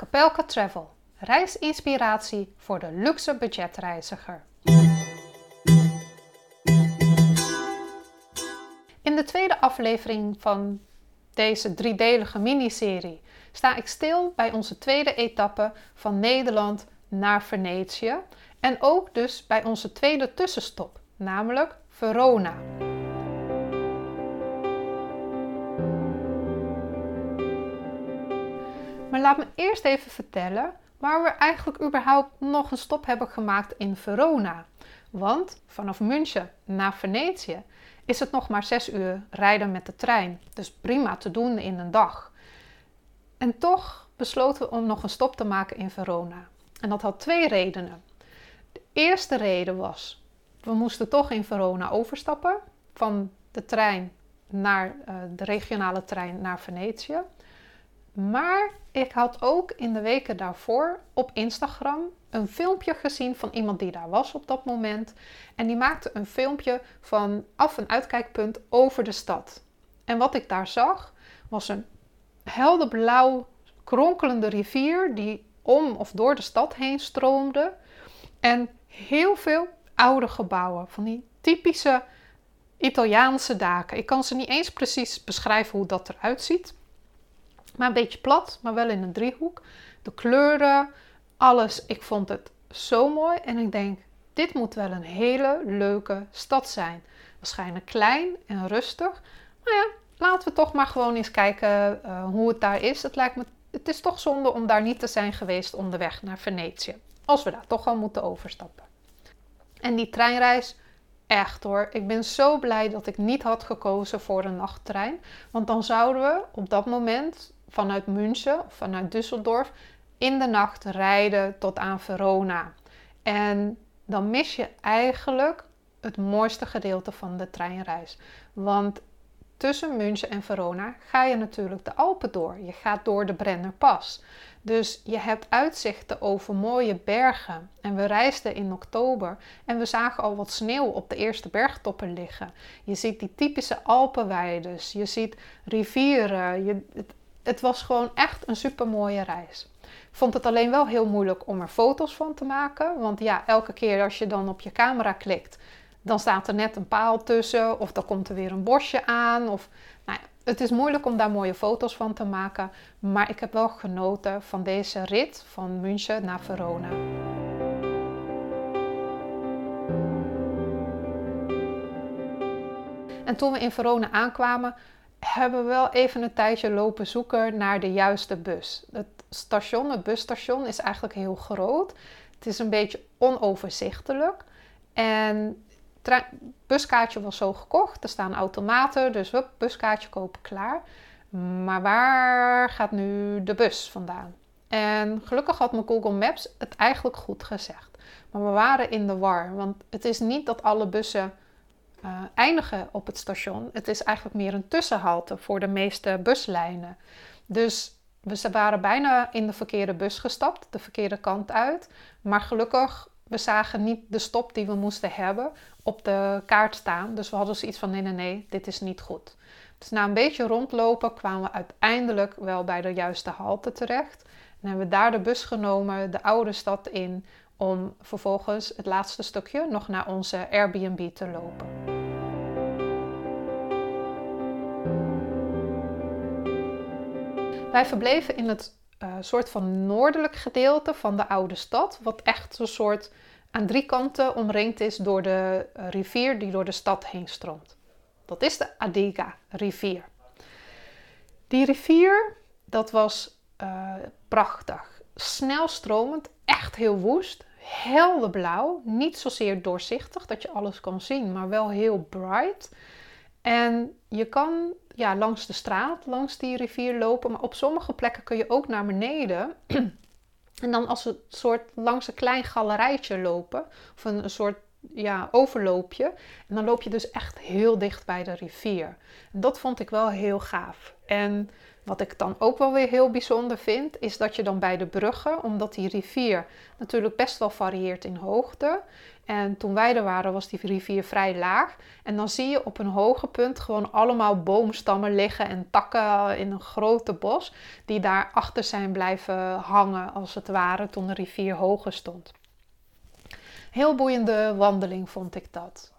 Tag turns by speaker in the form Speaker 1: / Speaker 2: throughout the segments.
Speaker 1: Capelka Travel, reisinspiratie voor de luxe budgetreiziger. In de tweede aflevering van deze driedelige miniserie sta ik stil bij onze tweede etappe van Nederland naar Venetië en ook dus bij onze tweede tussenstop, namelijk Verona. Laat me eerst even vertellen waar we eigenlijk überhaupt nog een stop hebben gemaakt in Verona. Want vanaf München naar Venetië is het nog maar 6 uur rijden met de trein. Dus prima te doen in een dag. En toch besloten we om nog een stop te maken in Verona. En dat had twee redenen. De eerste reden was, we moesten toch in Verona overstappen van de trein naar uh, de regionale trein naar Venetië. Maar ik had ook in de weken daarvoor op Instagram een filmpje gezien van iemand die daar was op dat moment. En die maakte een filmpje van af- en uitkijkpunt over de stad. En wat ik daar zag was een helderblauw kronkelende rivier die om of door de stad heen stroomde. En heel veel oude gebouwen, van die typische Italiaanse daken. Ik kan ze niet eens precies beschrijven hoe dat eruit ziet. Maar een beetje plat, maar wel in een driehoek. De kleuren, alles. Ik vond het zo mooi. En ik denk, dit moet wel een hele leuke stad zijn. Waarschijnlijk klein en rustig. Maar ja, laten we toch maar gewoon eens kijken uh, hoe het daar is. Het lijkt me, het is toch zonde om daar niet te zijn geweest onderweg naar Venetië. Als we daar toch al moeten overstappen. En die treinreis, echt hoor. Ik ben zo blij dat ik niet had gekozen voor een nachttrein. Want dan zouden we op dat moment vanuit München of vanuit Düsseldorf in de nacht rijden tot aan Verona. En dan mis je eigenlijk het mooiste gedeelte van de treinreis. Want tussen München en Verona ga je natuurlijk de Alpen door. Je gaat door de Brennerpas. Dus je hebt uitzichten over mooie bergen. En we reisden in oktober en we zagen al wat sneeuw op de eerste bergtoppen liggen. Je ziet die typische Alpenweiden. Je ziet rivieren. Je, het was gewoon echt een super mooie reis. Ik vond het alleen wel heel moeilijk om er foto's van te maken. Want ja, elke keer als je dan op je camera klikt, dan staat er net een paal tussen. Of dan komt er weer een bosje aan. Of, nou ja, het is moeilijk om daar mooie foto's van te maken. Maar ik heb wel genoten van deze rit van München naar Verona. En toen we in Verona aankwamen, hebben we wel even een tijdje lopen zoeken naar de juiste bus. Het station, het busstation, is eigenlijk heel groot. Het is een beetje onoverzichtelijk. En het buskaartje was zo gekocht. Er staan automaten, dus we buskaartje kopen klaar. Maar waar gaat nu de bus vandaan? En gelukkig had mijn Google Maps het eigenlijk goed gezegd. Maar we waren in de war, want het is niet dat alle bussen uh, eindigen op het station. Het is eigenlijk meer een tussenhalte voor de meeste buslijnen. Dus we waren bijna in de verkeerde bus gestapt, de verkeerde kant uit. Maar gelukkig, we zagen niet de stop die we moesten hebben op de kaart staan. Dus we hadden zoiets van: nee, nee, nee, dit is niet goed. Dus na een beetje rondlopen kwamen we uiteindelijk wel bij de juiste halte terecht. En hebben we daar de bus genomen, de oude stad in, om vervolgens het laatste stukje nog naar onze Airbnb te lopen. Wij verbleven in het uh, soort van noordelijk gedeelte van de oude stad, wat echt een soort aan drie kanten omringd is door de uh, rivier die door de stad heen stroomt. Dat is de Adiga rivier. Die rivier, dat was uh, prachtig. Snelstromend, echt heel woest helder blauw. Niet zozeer doorzichtig dat je alles kan zien, maar wel heel bright. En je kan ja, langs de straat, langs die rivier lopen, maar op sommige plekken kun je ook naar beneden. en dan als een soort langs een klein galerijtje lopen, of een, een soort ja, overloopje. En dan loop je dus echt heel dicht bij de rivier. Dat vond ik wel heel gaaf. En wat ik dan ook wel weer heel bijzonder vind, is dat je dan bij de bruggen, omdat die rivier natuurlijk best wel varieert in hoogte. En toen wij er waren, was die rivier vrij laag. En dan zie je op een hoge punt gewoon allemaal boomstammen liggen en takken in een grote bos, die daar achter zijn blijven hangen, als het ware, toen de rivier hoger stond. Heel boeiende wandeling vond ik dat.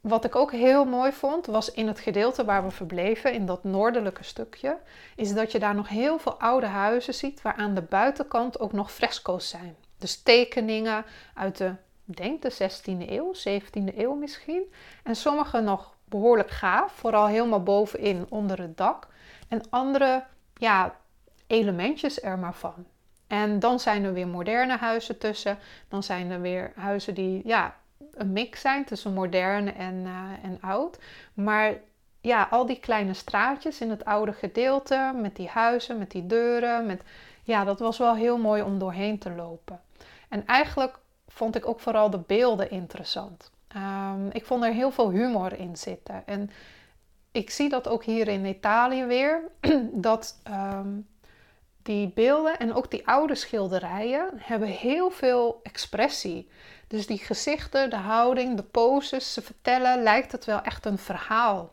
Speaker 1: Wat ik ook heel mooi vond, was in het gedeelte waar we verbleven, in dat noordelijke stukje, is dat je daar nog heel veel oude huizen ziet, waar aan de buitenkant ook nog fresco's zijn. Dus tekeningen uit de, denk de 16e eeuw, 17e eeuw misschien. En sommige nog behoorlijk gaaf, vooral helemaal bovenin onder het dak. En andere, ja, elementjes er maar van. En dan zijn er weer moderne huizen tussen. Dan zijn er weer huizen die ja, een mix zijn tussen modern en, uh, en oud. Maar ja, al die kleine straatjes in het oude gedeelte, met die huizen, met die deuren, met, ja, dat was wel heel mooi om doorheen te lopen. En eigenlijk vond ik ook vooral de beelden interessant. Um, ik vond er heel veel humor in zitten. En ik zie dat ook hier in Italië weer, dat um, die beelden en ook die oude schilderijen hebben heel veel expressie. Dus die gezichten, de houding, de poses, ze vertellen, lijkt het wel echt een verhaal.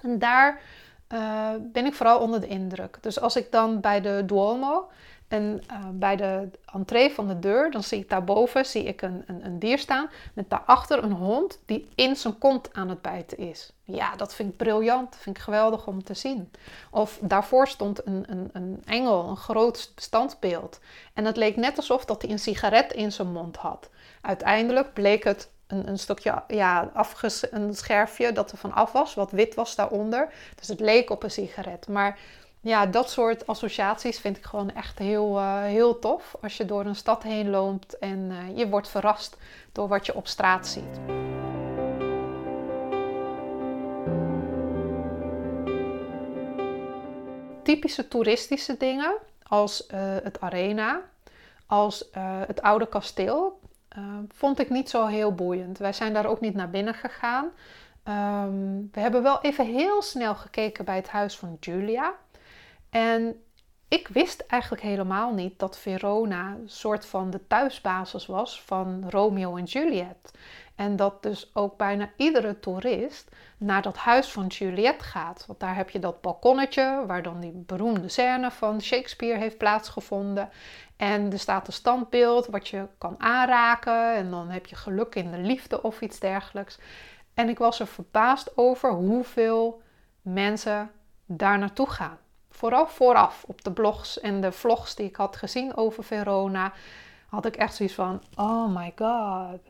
Speaker 1: En daar uh, ben ik vooral onder de indruk. Dus als ik dan bij de Duomo en uh, bij de entree van de deur, dan zie ik daarboven zie ik een, een, een, dier staan met daarachter een hond die in zijn kont aan het bijten is. Ja, dat vind ik briljant, dat vind ik geweldig om te zien. Of daarvoor stond een, een, een engel, een groot standbeeld. En het leek net alsof dat hij een sigaret in zijn mond had. Uiteindelijk bleek het een, een stukje, ja, afges, een scherfje dat er van af was, wat wit was daaronder. Dus het leek op een sigaret. Maar ja, dat soort associaties vind ik gewoon echt heel, uh, heel tof. Als je door een stad heen loopt en uh, je wordt verrast door wat je op straat ziet. Typische toeristische dingen als uh, het arena, als het oude kasteel, vond ik niet zo heel boeiend. Wij zijn daar ook niet naar binnen gegaan. Um, we hebben wel even heel snel gekeken bij het huis van Julia. En ik wist eigenlijk helemaal niet dat Verona een soort van de thuisbasis was van Romeo en Juliet. En dat dus ook bijna iedere toerist naar dat huis van Juliet gaat. Want daar heb je dat balkonnetje waar dan die beroemde scène van Shakespeare heeft plaatsgevonden. En er staat een standbeeld wat je kan aanraken. En dan heb je geluk in de liefde of iets dergelijks. En ik was er verbaasd over hoeveel mensen daar naartoe gaan vooral vooraf op de blogs en de vlogs die ik had gezien over Verona, had ik echt zoiets van: oh my god.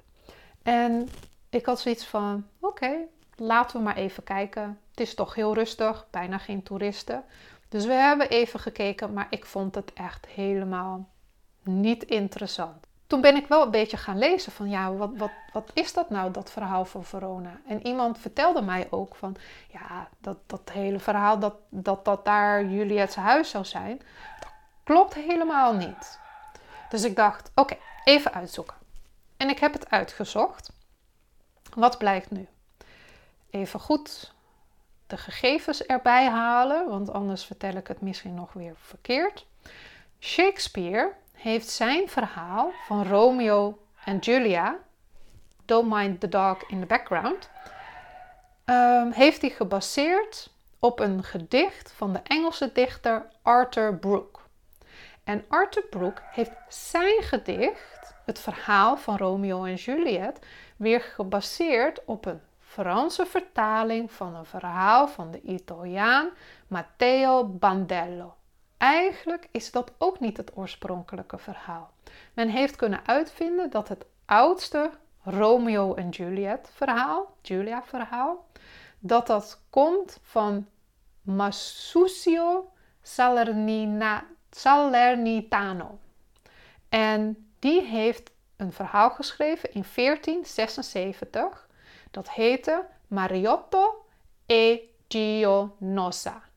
Speaker 1: En ik had zoiets van: oké, laten we maar even kijken. Het is toch heel rustig, bijna geen toeristen. Dus we hebben even gekeken, maar ik vond het echt helemaal niet interessant toen ben ik wel een beetje gaan lezen van ja, wat, wat, wat is dat nou, dat verhaal van Verona? En iemand vertelde mij ook van ja, dat, dat hele verhaal dat, dat dat daar Juliet's huis zou zijn, dat klopt helemaal niet. Dus ik dacht, oké, even uitzoeken. En ik heb het uitgezocht. Wat blijkt nu? Even goed de gegevens erbij halen, want anders vertel ik het misschien nog weer verkeerd. Shakespeare heeft zijn verhaal van Romeo en Julia, Don't Mind the Dog in the Background, um, heeft hij gebaseerd op een gedicht van de Engelse dichter Arthur Brooke. En Arthur Brooke heeft zijn gedicht, het verhaal van Romeo en Juliet, weer gebaseerd op een Franse vertaling van een verhaal van de Italiaan Matteo Bandello. Eigenlijk is dat ook niet het oorspronkelijke verhaal. Men heeft kunnen uitvinden dat het oudste Romeo en Juliet verhaal, Julia verhaal, dat dat komt van Masuccio Salernitano. En die heeft een verhaal geschreven in 1476. Dat heette Mariotto e Gionosa.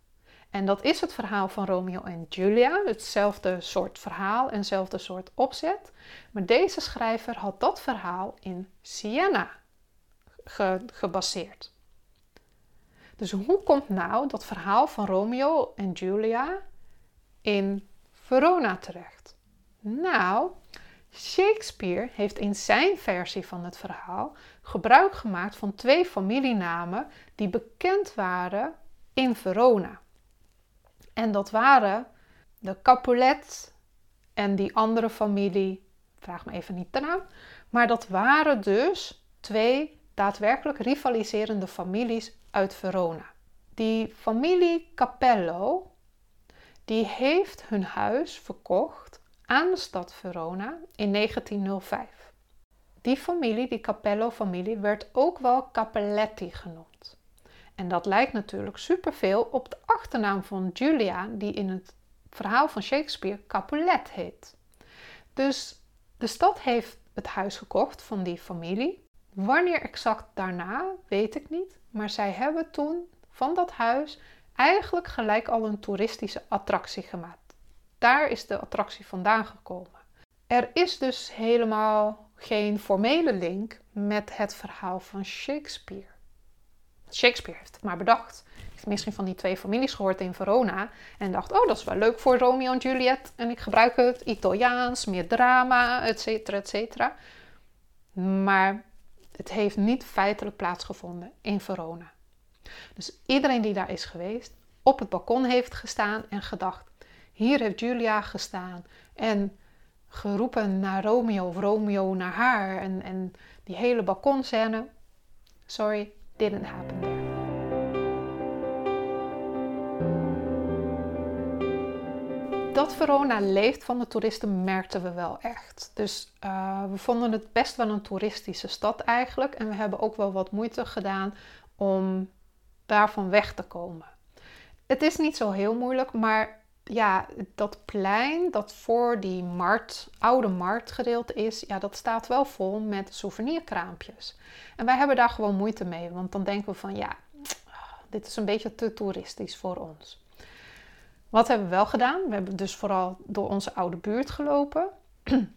Speaker 1: En dat is het verhaal van Romeo en Julia. Hetzelfde soort verhaal en hetzelfde soort opzet. Maar deze schrijver had dat verhaal in Siena gebaseerd. Dus hoe komt nou dat verhaal van Romeo en Julia in Verona terecht? Nou, Shakespeare heeft in zijn versie van het verhaal gebruik gemaakt van twee familienamen die bekend waren in Verona. En dat waren de Capulet en die andere familie, vraag me even niet de naam, maar dat waren dus twee daadwerkelijk rivaliserende families uit Verona. Die familie Capello, die heeft hun huis verkocht aan de stad Verona in 1905. Die familie, die Capello-familie, werd ook wel Cappelletti genoemd. En dat lijkt natuurlijk superveel op de achternaam van Julia, die in het verhaal van Shakespeare Capulet heet. Dus de stad heeft het huis gekocht van die familie. Wanneer exact daarna, weet ik niet. Maar zij hebben toen van dat huis eigenlijk gelijk al een toeristische attractie gemaakt. Daar is de attractie vandaan gekomen. Er is dus helemaal geen formele link met het verhaal van Shakespeare. Shakespeare heeft het maar bedacht. Heeft misschien van die twee families gehoord in Verona en dacht: Oh, dat is wel leuk voor Romeo en Juliet. En ik gebruik het Italiaans, meer drama, et cetera, et cetera. Maar het heeft niet feitelijk plaatsgevonden in Verona. Dus iedereen die daar is geweest, op het balkon heeft gestaan en gedacht: hier heeft Julia gestaan en geroepen naar Romeo of Romeo naar haar en, en die hele balkonscène. Sorry, didn't happen there. dat Verona leeft van de toeristen merkten we wel echt. Dus uh, we vonden het best wel een toeristische stad eigenlijk. En we hebben ook wel wat moeite gedaan om daarvan weg te komen. Het is niet zo heel moeilijk, maar ja, dat plein dat voor die markt, oude marktgedeelte is, ja, dat staat wel vol met souvenirkraampjes. En wij hebben daar gewoon moeite mee, want dan denken we van ja, dit is een beetje te toeristisch voor ons. Wat hebben we wel gedaan? We hebben dus vooral door onze oude buurt gelopen.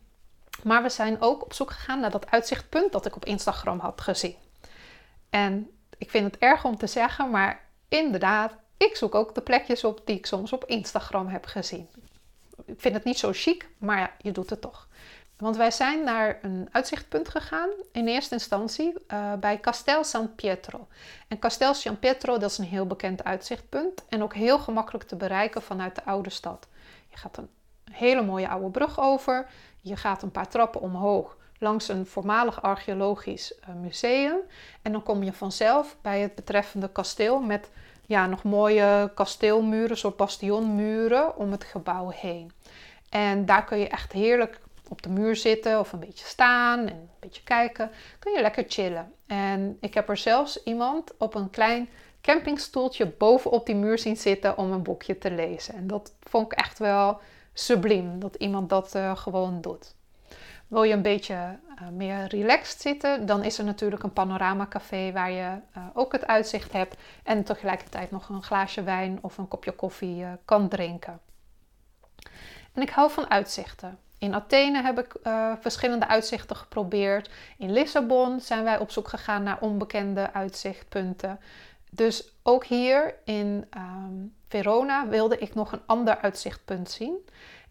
Speaker 1: Maar we zijn ook op zoek gegaan naar dat uitzichtpunt dat ik op Instagram had gezien. En ik vind het erg om te zeggen, maar inderdaad, ik zoek ook de plekjes op die ik soms op Instagram heb gezien. Ik vind het niet zo chic, maar ja, je doet het toch. Want wij zijn naar een uitzichtpunt gegaan, in eerste instantie uh, bij Castel San Pietro. En Castel San Pietro, dat is een heel bekend uitzichtpunt en ook heel gemakkelijk te bereiken vanuit de oude stad. Je gaat een hele mooie oude brug over, je gaat een paar trappen omhoog langs een voormalig archeologisch uh, museum en dan kom je vanzelf bij het betreffende kasteel met ja, nog mooie kasteelmuren, soort bastionmuren om het gebouw heen. En daar kun je echt heerlijk op de muur zitten of een beetje staan en een beetje kijken. Kun je lekker chillen. En ik heb er zelfs iemand op een klein campingstoeltje bovenop die muur zien zitten om een boekje te lezen. En dat vond ik echt wel subliem dat iemand dat uh, gewoon doet. Wil je een beetje uh, meer relaxed zitten, dan is er natuurlijk een panoramacafé waar je uh, ook het uitzicht hebt en tegelijkertijd nog een glaasje wijn of een kopje koffie kan drinken. En ik hou van uitzichten. In Athene heb ik verschillende uitzichten geprobeerd. In Lissabon zijn wij op zoek gegaan naar onbekende uitzichtpunten. Dus ook hier in um, Verona wilde ik nog een ander uitzichtpunt zien.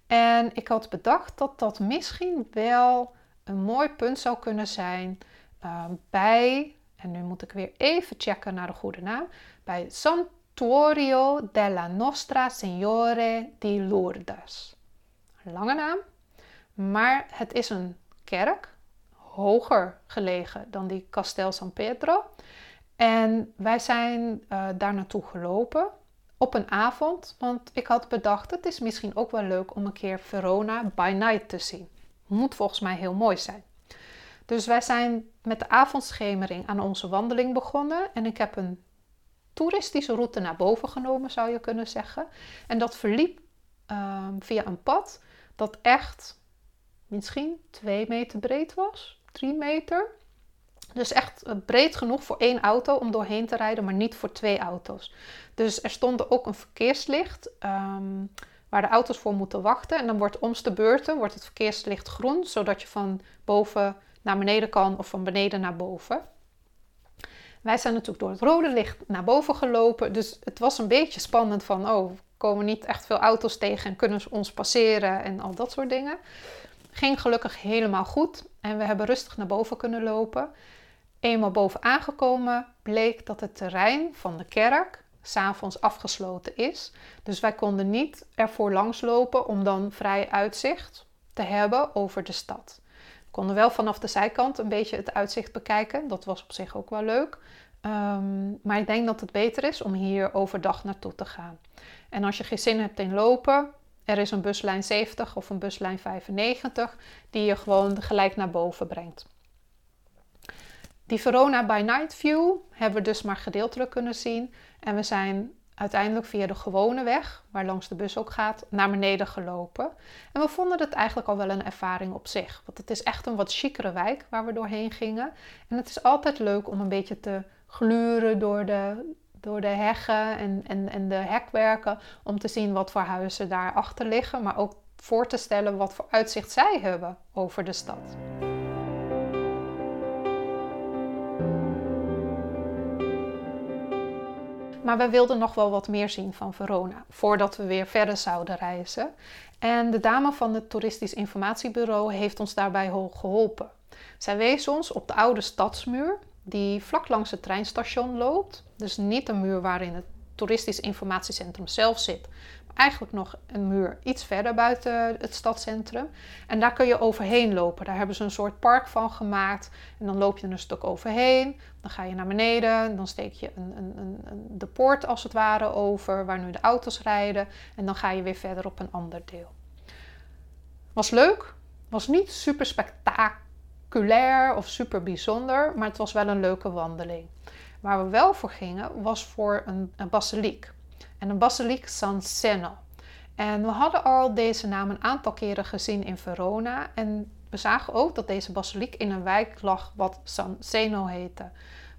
Speaker 1: En ik had bedacht dat dat misschien wel een mooi punt zou kunnen zijn uh, bij, en nu moet ik weer even checken naar de goede naam, bij Santuario della Nostra Signore di Lourdes. Lange naam, maar het is een kerk, hoger gelegen dan die Castel San Pedro. En wij zijn uh, daar naartoe gelopen op een avond, want ik had bedacht, het is misschien ook wel leuk om een keer Verona by night te zien. Moet volgens mij heel mooi zijn. Dus wij zijn met de avondschemering aan onze wandeling begonnen en ik heb een toeristische route naar boven genomen, zou je kunnen zeggen. En dat verliep uh, via een pad dat echt misschien 2 meter breed was, 3 meter. Dus echt breed genoeg voor één auto om doorheen te rijden, maar niet voor twee auto's. Dus er stond ook een verkeerslicht ehm, waar de auto's voor moeten wachten. En dan wordt om de beurten wordt het verkeerslicht groen, zodat je van boven naar beneden kan of van beneden naar boven. Wij zijn natuurlijk door het rode licht naar boven gelopen. Dus het was een beetje spannend van, oh, komen niet echt veel auto's tegen en kunnen ze ons passeren en al dat soort dingen. Ging gelukkig helemaal goed en we hebben rustig naar boven kunnen lopen. Eenmaal boven aangekomen bleek dat het terrein van de kerk s'avonds afgesloten is. Dus wij konden niet ervoor langslopen om dan vrij uitzicht te hebben over de stad. We konden wel vanaf de zijkant een beetje het uitzicht bekijken. Dat was op zich ook wel leuk. Ehm, maar ik denk dat het beter is om hier overdag naartoe te gaan. En als je geen zin hebt in lopen, er is een buslijn 70 of een buslijn 95 die je gewoon gelijk naar boven brengt. Die Verona by Night View hebben we dus maar gedeeltelijk kunnen zien. En we zijn uiteindelijk via de gewone weg, waar langs de bus ook gaat, naar beneden gelopen. En we vonden het eigenlijk al wel een ervaring op zich. Want het is echt een wat chicere wijk waar we doorheen gingen. En het is altijd leuk om een beetje te gluren door de, door de heggen en, en, en de hekwerken. Om te zien wat voor huizen daarachter liggen. Maar ook voor te stellen wat voor uitzicht zij hebben over de stad. Maar we wilden nog wel wat meer zien van Verona voordat we weer verder zouden reizen. En de dame van het Toeristisch Informatiebureau heeft ons daarbij geholpen. Zij wees ons op de oude stadsmuur die vlak langs het treinstation loopt. Dus niet een muur waarin het toeristisch informatiecentrum zelf zit, maar eigenlijk nog een muur iets verder buiten het stadscentrum. En daar kun je overheen lopen. Daar hebben ze een soort park van gemaakt. En dan loop je een stuk overheen. Dan ga je naar beneden. Dan steek je een, een, een, de poort als het ware over, waar nu de auto's rijden. En dan ga je weer verder op een ander deel. Was leuk. Was niet super spectaculair of super bijzonder, maar het was wel een leuke wandeling. Waar we wel voor gingen was voor een, een basiliek. En een basiliek San Zeno. En we hadden al deze naam een aantal keren gezien in Verona. En we zagen ook dat deze basiliek in een wijk lag wat San Zeno heette.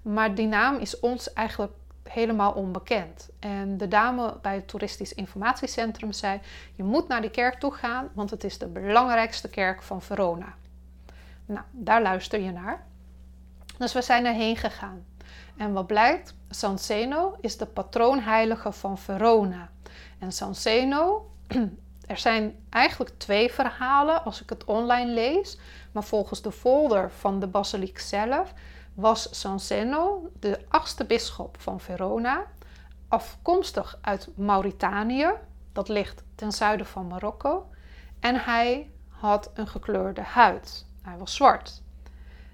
Speaker 1: Maar die naam is ons eigenlijk helemaal onbekend. En de dame bij het toeristisch informatiecentrum zei: Je moet naar die kerk toe gaan, want het is de belangrijkste kerk van Verona. Nou, daar luister je naar. Dus we zijn erheen gegaan. En wat blijkt? San Zeno is de patroonheilige van Verona. En San Zeno, er zijn eigenlijk twee verhalen als ik het online lees. Maar volgens de folder van de basiliek zelf was San Zeno de achtste bisschop van Verona. Afkomstig uit Mauritanië, dat ligt ten zuiden van Marokko. En hij had een gekleurde huid. Hij was zwart.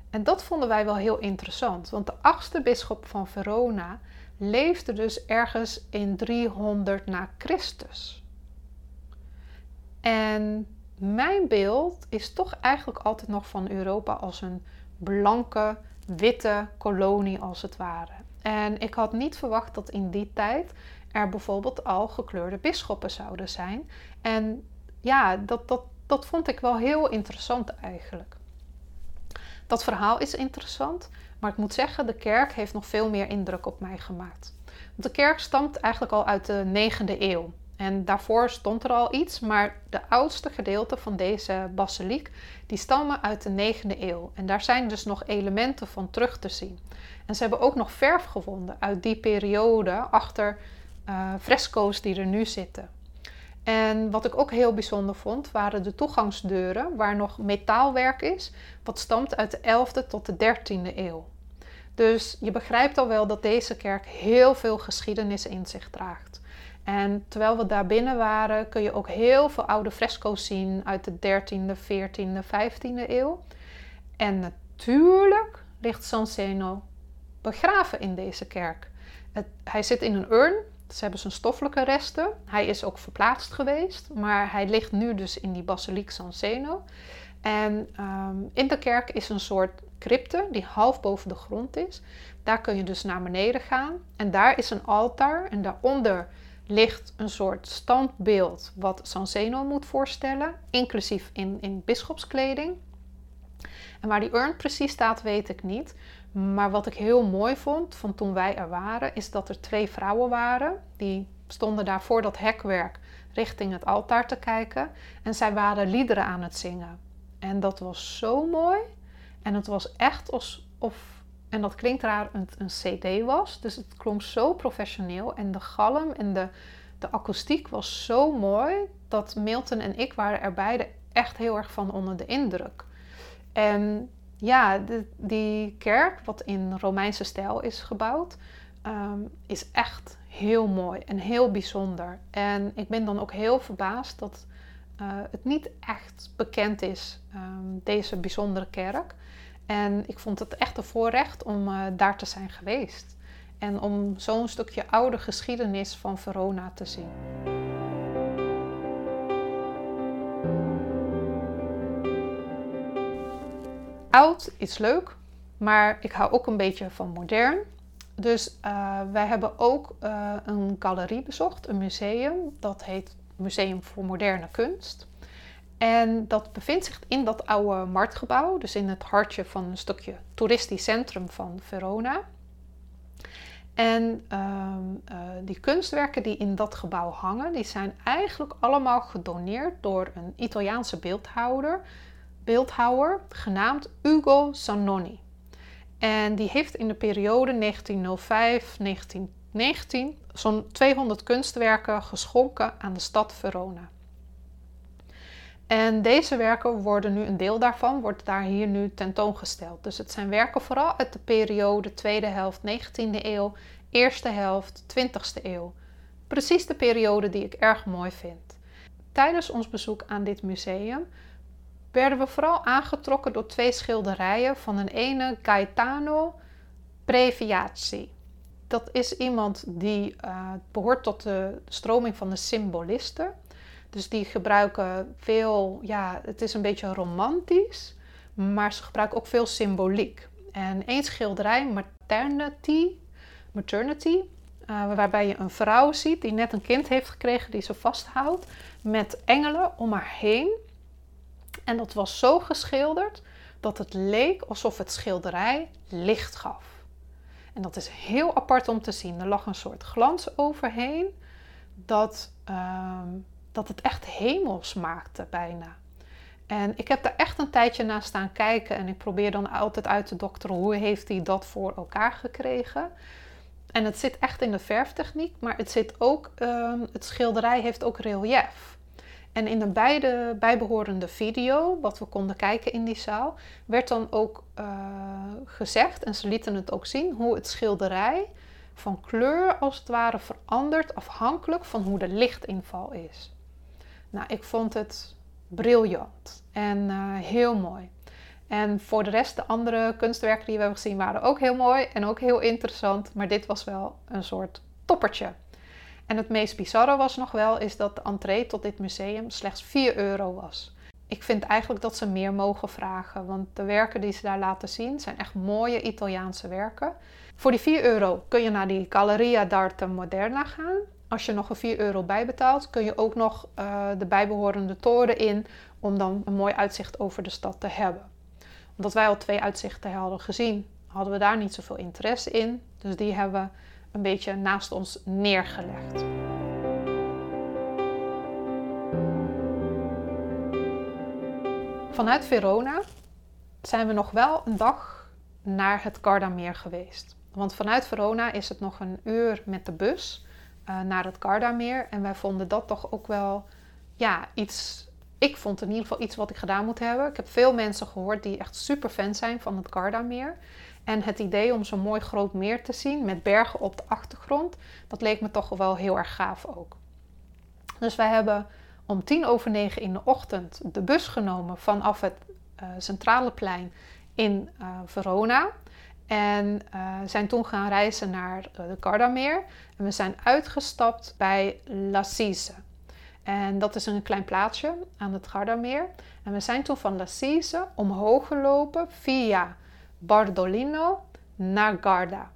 Speaker 1: En dat vonden wij wel heel interessant, want de achtste bisschop van Verona leefde dus ergens in 300 na Christus. En mijn beeld is toch eigenlijk altijd nog van Europa als een blanke, witte kolonie als het ware. En ik had niet verwacht dat in die tijd er bijvoorbeeld al gekleurde bisschoppen zouden zijn. En ja, dat, dat, dat vond ik wel heel interessant eigenlijk. Dat verhaal is interessant, maar ik moet zeggen, de kerk heeft nog veel meer indruk op mij gemaakt. Want de kerk stamt eigenlijk al uit de 9e eeuw. En daarvoor stond er al iets, maar de oudste gedeelte van deze basiliek, die stammen uit de 9e eeuw. En daar zijn dus nog elementen van terug te zien. En ze hebben ook nog verf gevonden uit die periode achter uh, fresco's die er nu zitten. En wat ik ook heel bijzonder vond, waren de toegangsdeuren waar nog metaalwerk is, wat stamt uit de 11e tot de 13e eeuw. Dus je begrijpt al wel dat deze kerk heel veel geschiedenis in zich draagt. En terwijl we daar binnen waren, kun je ook heel veel oude fresco's zien uit de 13e, 14e, 15e eeuw. En natuurlijk ligt San Zeno begraven in deze kerk. Hij zit in een urn ze hebben zijn stoffelijke resten. Hij is ook verplaatst geweest, maar hij ligt nu dus in die basiliek San Zeno. En ehm, in de kerk is een soort crypte die half boven de grond is. Daar kun je dus naar beneden gaan. En daar is een altaar en daaronder ligt een soort standbeeld wat San Zeno moet voorstellen, inclusief in, in bisschopskleding. En waar die urn precies staat, weet ik niet. Maar wat ik heel mooi vond van toen wij er waren, is dat er twee vrouwen waren. Die stonden daar voor dat hekwerk richting het altaar te kijken. En zij waren liederen aan het zingen. En dat was zo mooi. En het was echt alsof, en dat klinkt raar, een, een CD was. Dus het klonk zo professioneel. En de galm en de, de akoestiek was zo mooi. Dat Milton en ik waren er beide echt heel erg van onder de indruk. En ja, die kerk, wat in Romeinse stijl is gebouwd, ehm, is echt heel mooi en heel bijzonder. En ik ben dan ook heel verbaasd dat uh, het niet echt bekend is, um, deze bijzondere kerk. En ik vond het echt een voorrecht om uh, daar te zijn geweest. En om zo'n stukje oude geschiedenis van Verona te zien. Oud is leuk, maar ik hou ook een beetje van modern. Dus uh, wij hebben ook uh, een galerie bezocht, een museum. Dat heet Museum voor Moderne Kunst. En dat bevindt zich in dat oude marktgebouw, dus in het hartje van een stukje toeristisch centrum van Verona. En uh, die kunstwerken die in dat gebouw hangen, die zijn eigenlijk allemaal gedoneerd door een Italiaanse beeldhouder, beeldhouwer genaamd Ugo Zanoni. En die heeft in de periode 1905-1919 zo'n 200 kunstwerken geschonken aan de stad Verona. En deze werken worden nu, een deel daarvan wordt daar hier nu tentoongesteld. Dus het zijn werken vooral uit de periode tweede helft 19e eeuw, eerste helft 20e eeuw. Precies de periode die ik erg mooi vind. Tijdens ons bezoek aan dit museum werden we vooral aangetrokken door twee schilderijen van een ene Gaetano Previazzi. Dat is iemand die uh, behoort tot de stroming van de symbolisten. Dus die gebruiken veel, ja, het is een beetje romantisch, maar ze gebruiken ook veel symboliek. En één schilderij, Maternity, maternity uh, waarbij je een vrouw ziet die net een kind heeft gekregen, die ze vasthoudt, met engelen om haar heen. En dat was zo geschilderd dat het leek alsof het schilderij licht gaf. En dat is heel apart om te zien. Er lag een soort glans overheen dat, uh, dat het echt hemels maakte bijna. En ik heb daar echt een tijdje naar staan kijken en ik probeer dan altijd uit te dokteren hoe heeft hij dat voor elkaar gekregen. En het zit echt in de verftechniek, maar het zit ook, uh, het schilderij heeft ook relief. En in de beide bijbehorende video, wat we konden kijken in die zaal, werd dan ook uh, gezegd, en ze lieten het ook zien, hoe het schilderij van kleur als het ware verandert afhankelijk van hoe de lichtinval is. Nou, ik vond het briljant en uh, heel mooi. En voor de rest, de andere kunstwerken die we hebben gezien, waren ook heel mooi en ook heel interessant. Maar dit was wel een soort toppertje. En het meest bizarre was nog wel, is dat de entree tot dit museum slechts 4 euro was. Ik vind eigenlijk dat ze meer mogen vragen, want de werken die ze daar laten zien zijn echt mooie Italiaanse werken. Voor die 4 euro kun je naar die Galleria d'Arte Moderna gaan. Als je nog een 4 euro bijbetaalt, kun je ook nog uh, de bijbehorende toren in om dan een mooi uitzicht over de stad te hebben. Omdat wij al twee uitzichten hadden gezien, hadden we daar niet zoveel interesse in. Dus die hebben we een beetje naast ons neergelegd. Vanuit Verona zijn we nog wel een dag naar het Gardameer geweest. Want vanuit Verona is het nog een uur met de bus uh, naar het Gardameer. En wij vonden dat toch ook wel ja, iets. Ik vond in ieder geval iets wat ik gedaan moet hebben. Ik heb veel mensen gehoord die echt super fan zijn van het Gardameer. En het idee om zo'n mooi groot meer te zien met bergen op de achtergrond, dat leek me toch wel heel erg gaaf ook. Dus wij hebben om tien over negen in de ochtend de bus genomen vanaf het uh, centrale plein in uh, Verona. En uh, zijn toen gaan reizen naar de Gardameer. En we zijn uitgestapt bij Lassise. En dat is een klein plaatsje aan het Gardameer. En we zijn toen van Lassise omhoog gelopen via Bardolino naar Garda.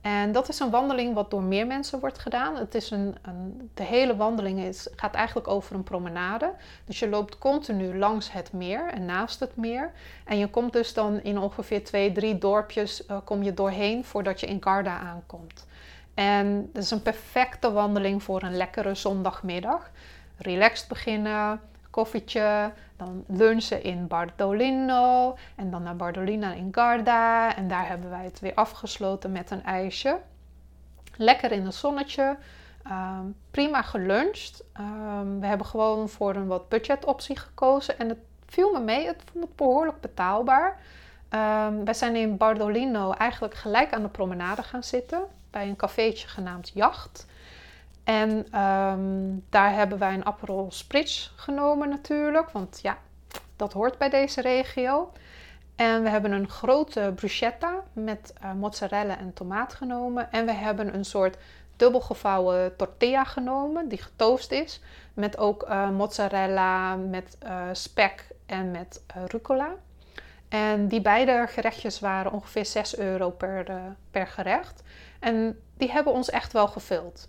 Speaker 1: En dat is een wandeling wat door meer mensen wordt gedaan. Het is een, een, de hele wandeling is, gaat eigenlijk over een promenade. Dus je loopt continu langs het meer en naast het meer. En je komt dus dan in ongeveer twee, drie dorpjes uh, kom je doorheen voordat je in Garda aankomt. En het is een perfecte wandeling voor een lekkere zondagmiddag. Relaxed beginnen, koffietje, dan lunchen in Bardolino en dan naar Bardolina in Garda. En daar hebben wij het weer afgesloten met een ijsje. Lekker in het zonnetje. Ehm, prima geluncht. Um, we hebben gewoon voor een wat budgetoptie gekozen. En het viel me mee. Het vond het behoorlijk betaalbaar. Um, wij zijn in Bardolino eigenlijk gelijk aan de promenade gaan zitten. Bij een cafeetje genaamd Jacht. En ehm, daar hebben wij een Aperol Spritz genomen natuurlijk, want ja, dat hoort bij deze regio. En we hebben een grote bruschetta met uh, mozzarella en tomaat genomen. En we hebben een soort dubbelgevouwen tortilla genomen, die getoast is. Met ook uh, mozzarella, met uh, spek en met rucola. En die beide gerechtjes waren ongeveer 6 euro per, per gerecht. En die hebben ons echt wel gevuld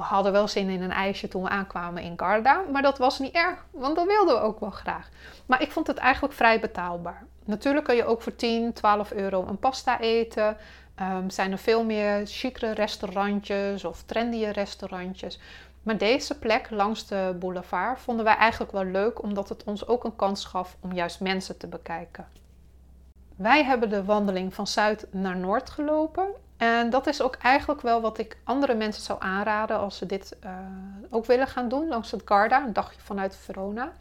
Speaker 1: we hadden wel zin in een ijsje toen we aankwamen in Garda. Maar dat was niet erg, want dat wilden we ook wel graag. Maar ik vond het eigenlijk vrij betaalbaar. Natuurlijk kun je ook voor 10, 12 euro een pasta eten. Um, zijn er veel meer chicere restaurantjes of trendy restaurantjes. Maar deze plek langs de boulevard vonden wij eigenlijk wel leuk, omdat het ons ook een kans gaf om juist mensen te bekijken. Wij hebben de wandeling van zuid naar noord gelopen en dat is ook eigenlijk wel wat ik andere mensen zou aanraden als ze dit uh, ook willen gaan doen langs het Garda, een dagje vanuit Verona.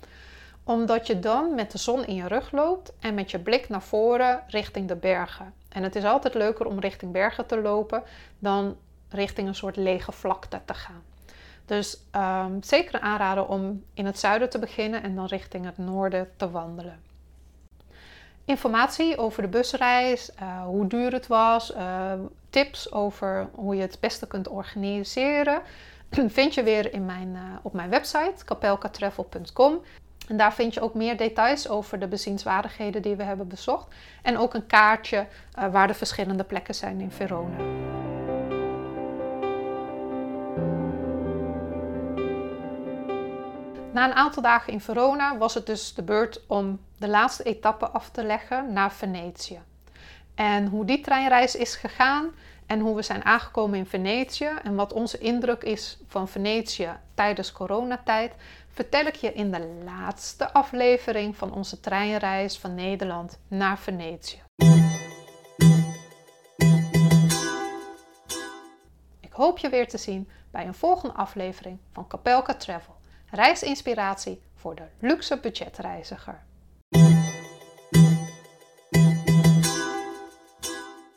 Speaker 1: Omdat je dan met de zon in je rug loopt en met je blik naar voren richting de bergen. En het is altijd leuker om richting bergen te lopen dan richting een soort lege vlakte te gaan. Dus um, zeker aanraden om in het zuiden te beginnen en dan richting het noorden te wandelen. Informatie over de busreis, uh, hoe duur het was, uh, tips over hoe je het beste kunt organiseren, vind je weer in mijn, uh, op mijn website kapelkatravel.com. En daar vind je ook meer details over de bezienswaardigheden die we hebben bezocht. En ook een kaartje waar de verschillende plekken zijn in Verona. Na een aantal dagen in Verona was het dus de beurt om de laatste etappe af te leggen naar Venetië. En hoe die treinreis is gegaan en hoe we zijn aangekomen in Venetië en wat onze indruk is van Venetië tijdens coronatijd, vertel ik je in de laatste aflevering van onze treinreis van Nederland naar Venetië. Ik hoop je weer te zien bij een volgende aflevering van Capelka Travel reisinspiratie voor de luxe budgetreiziger.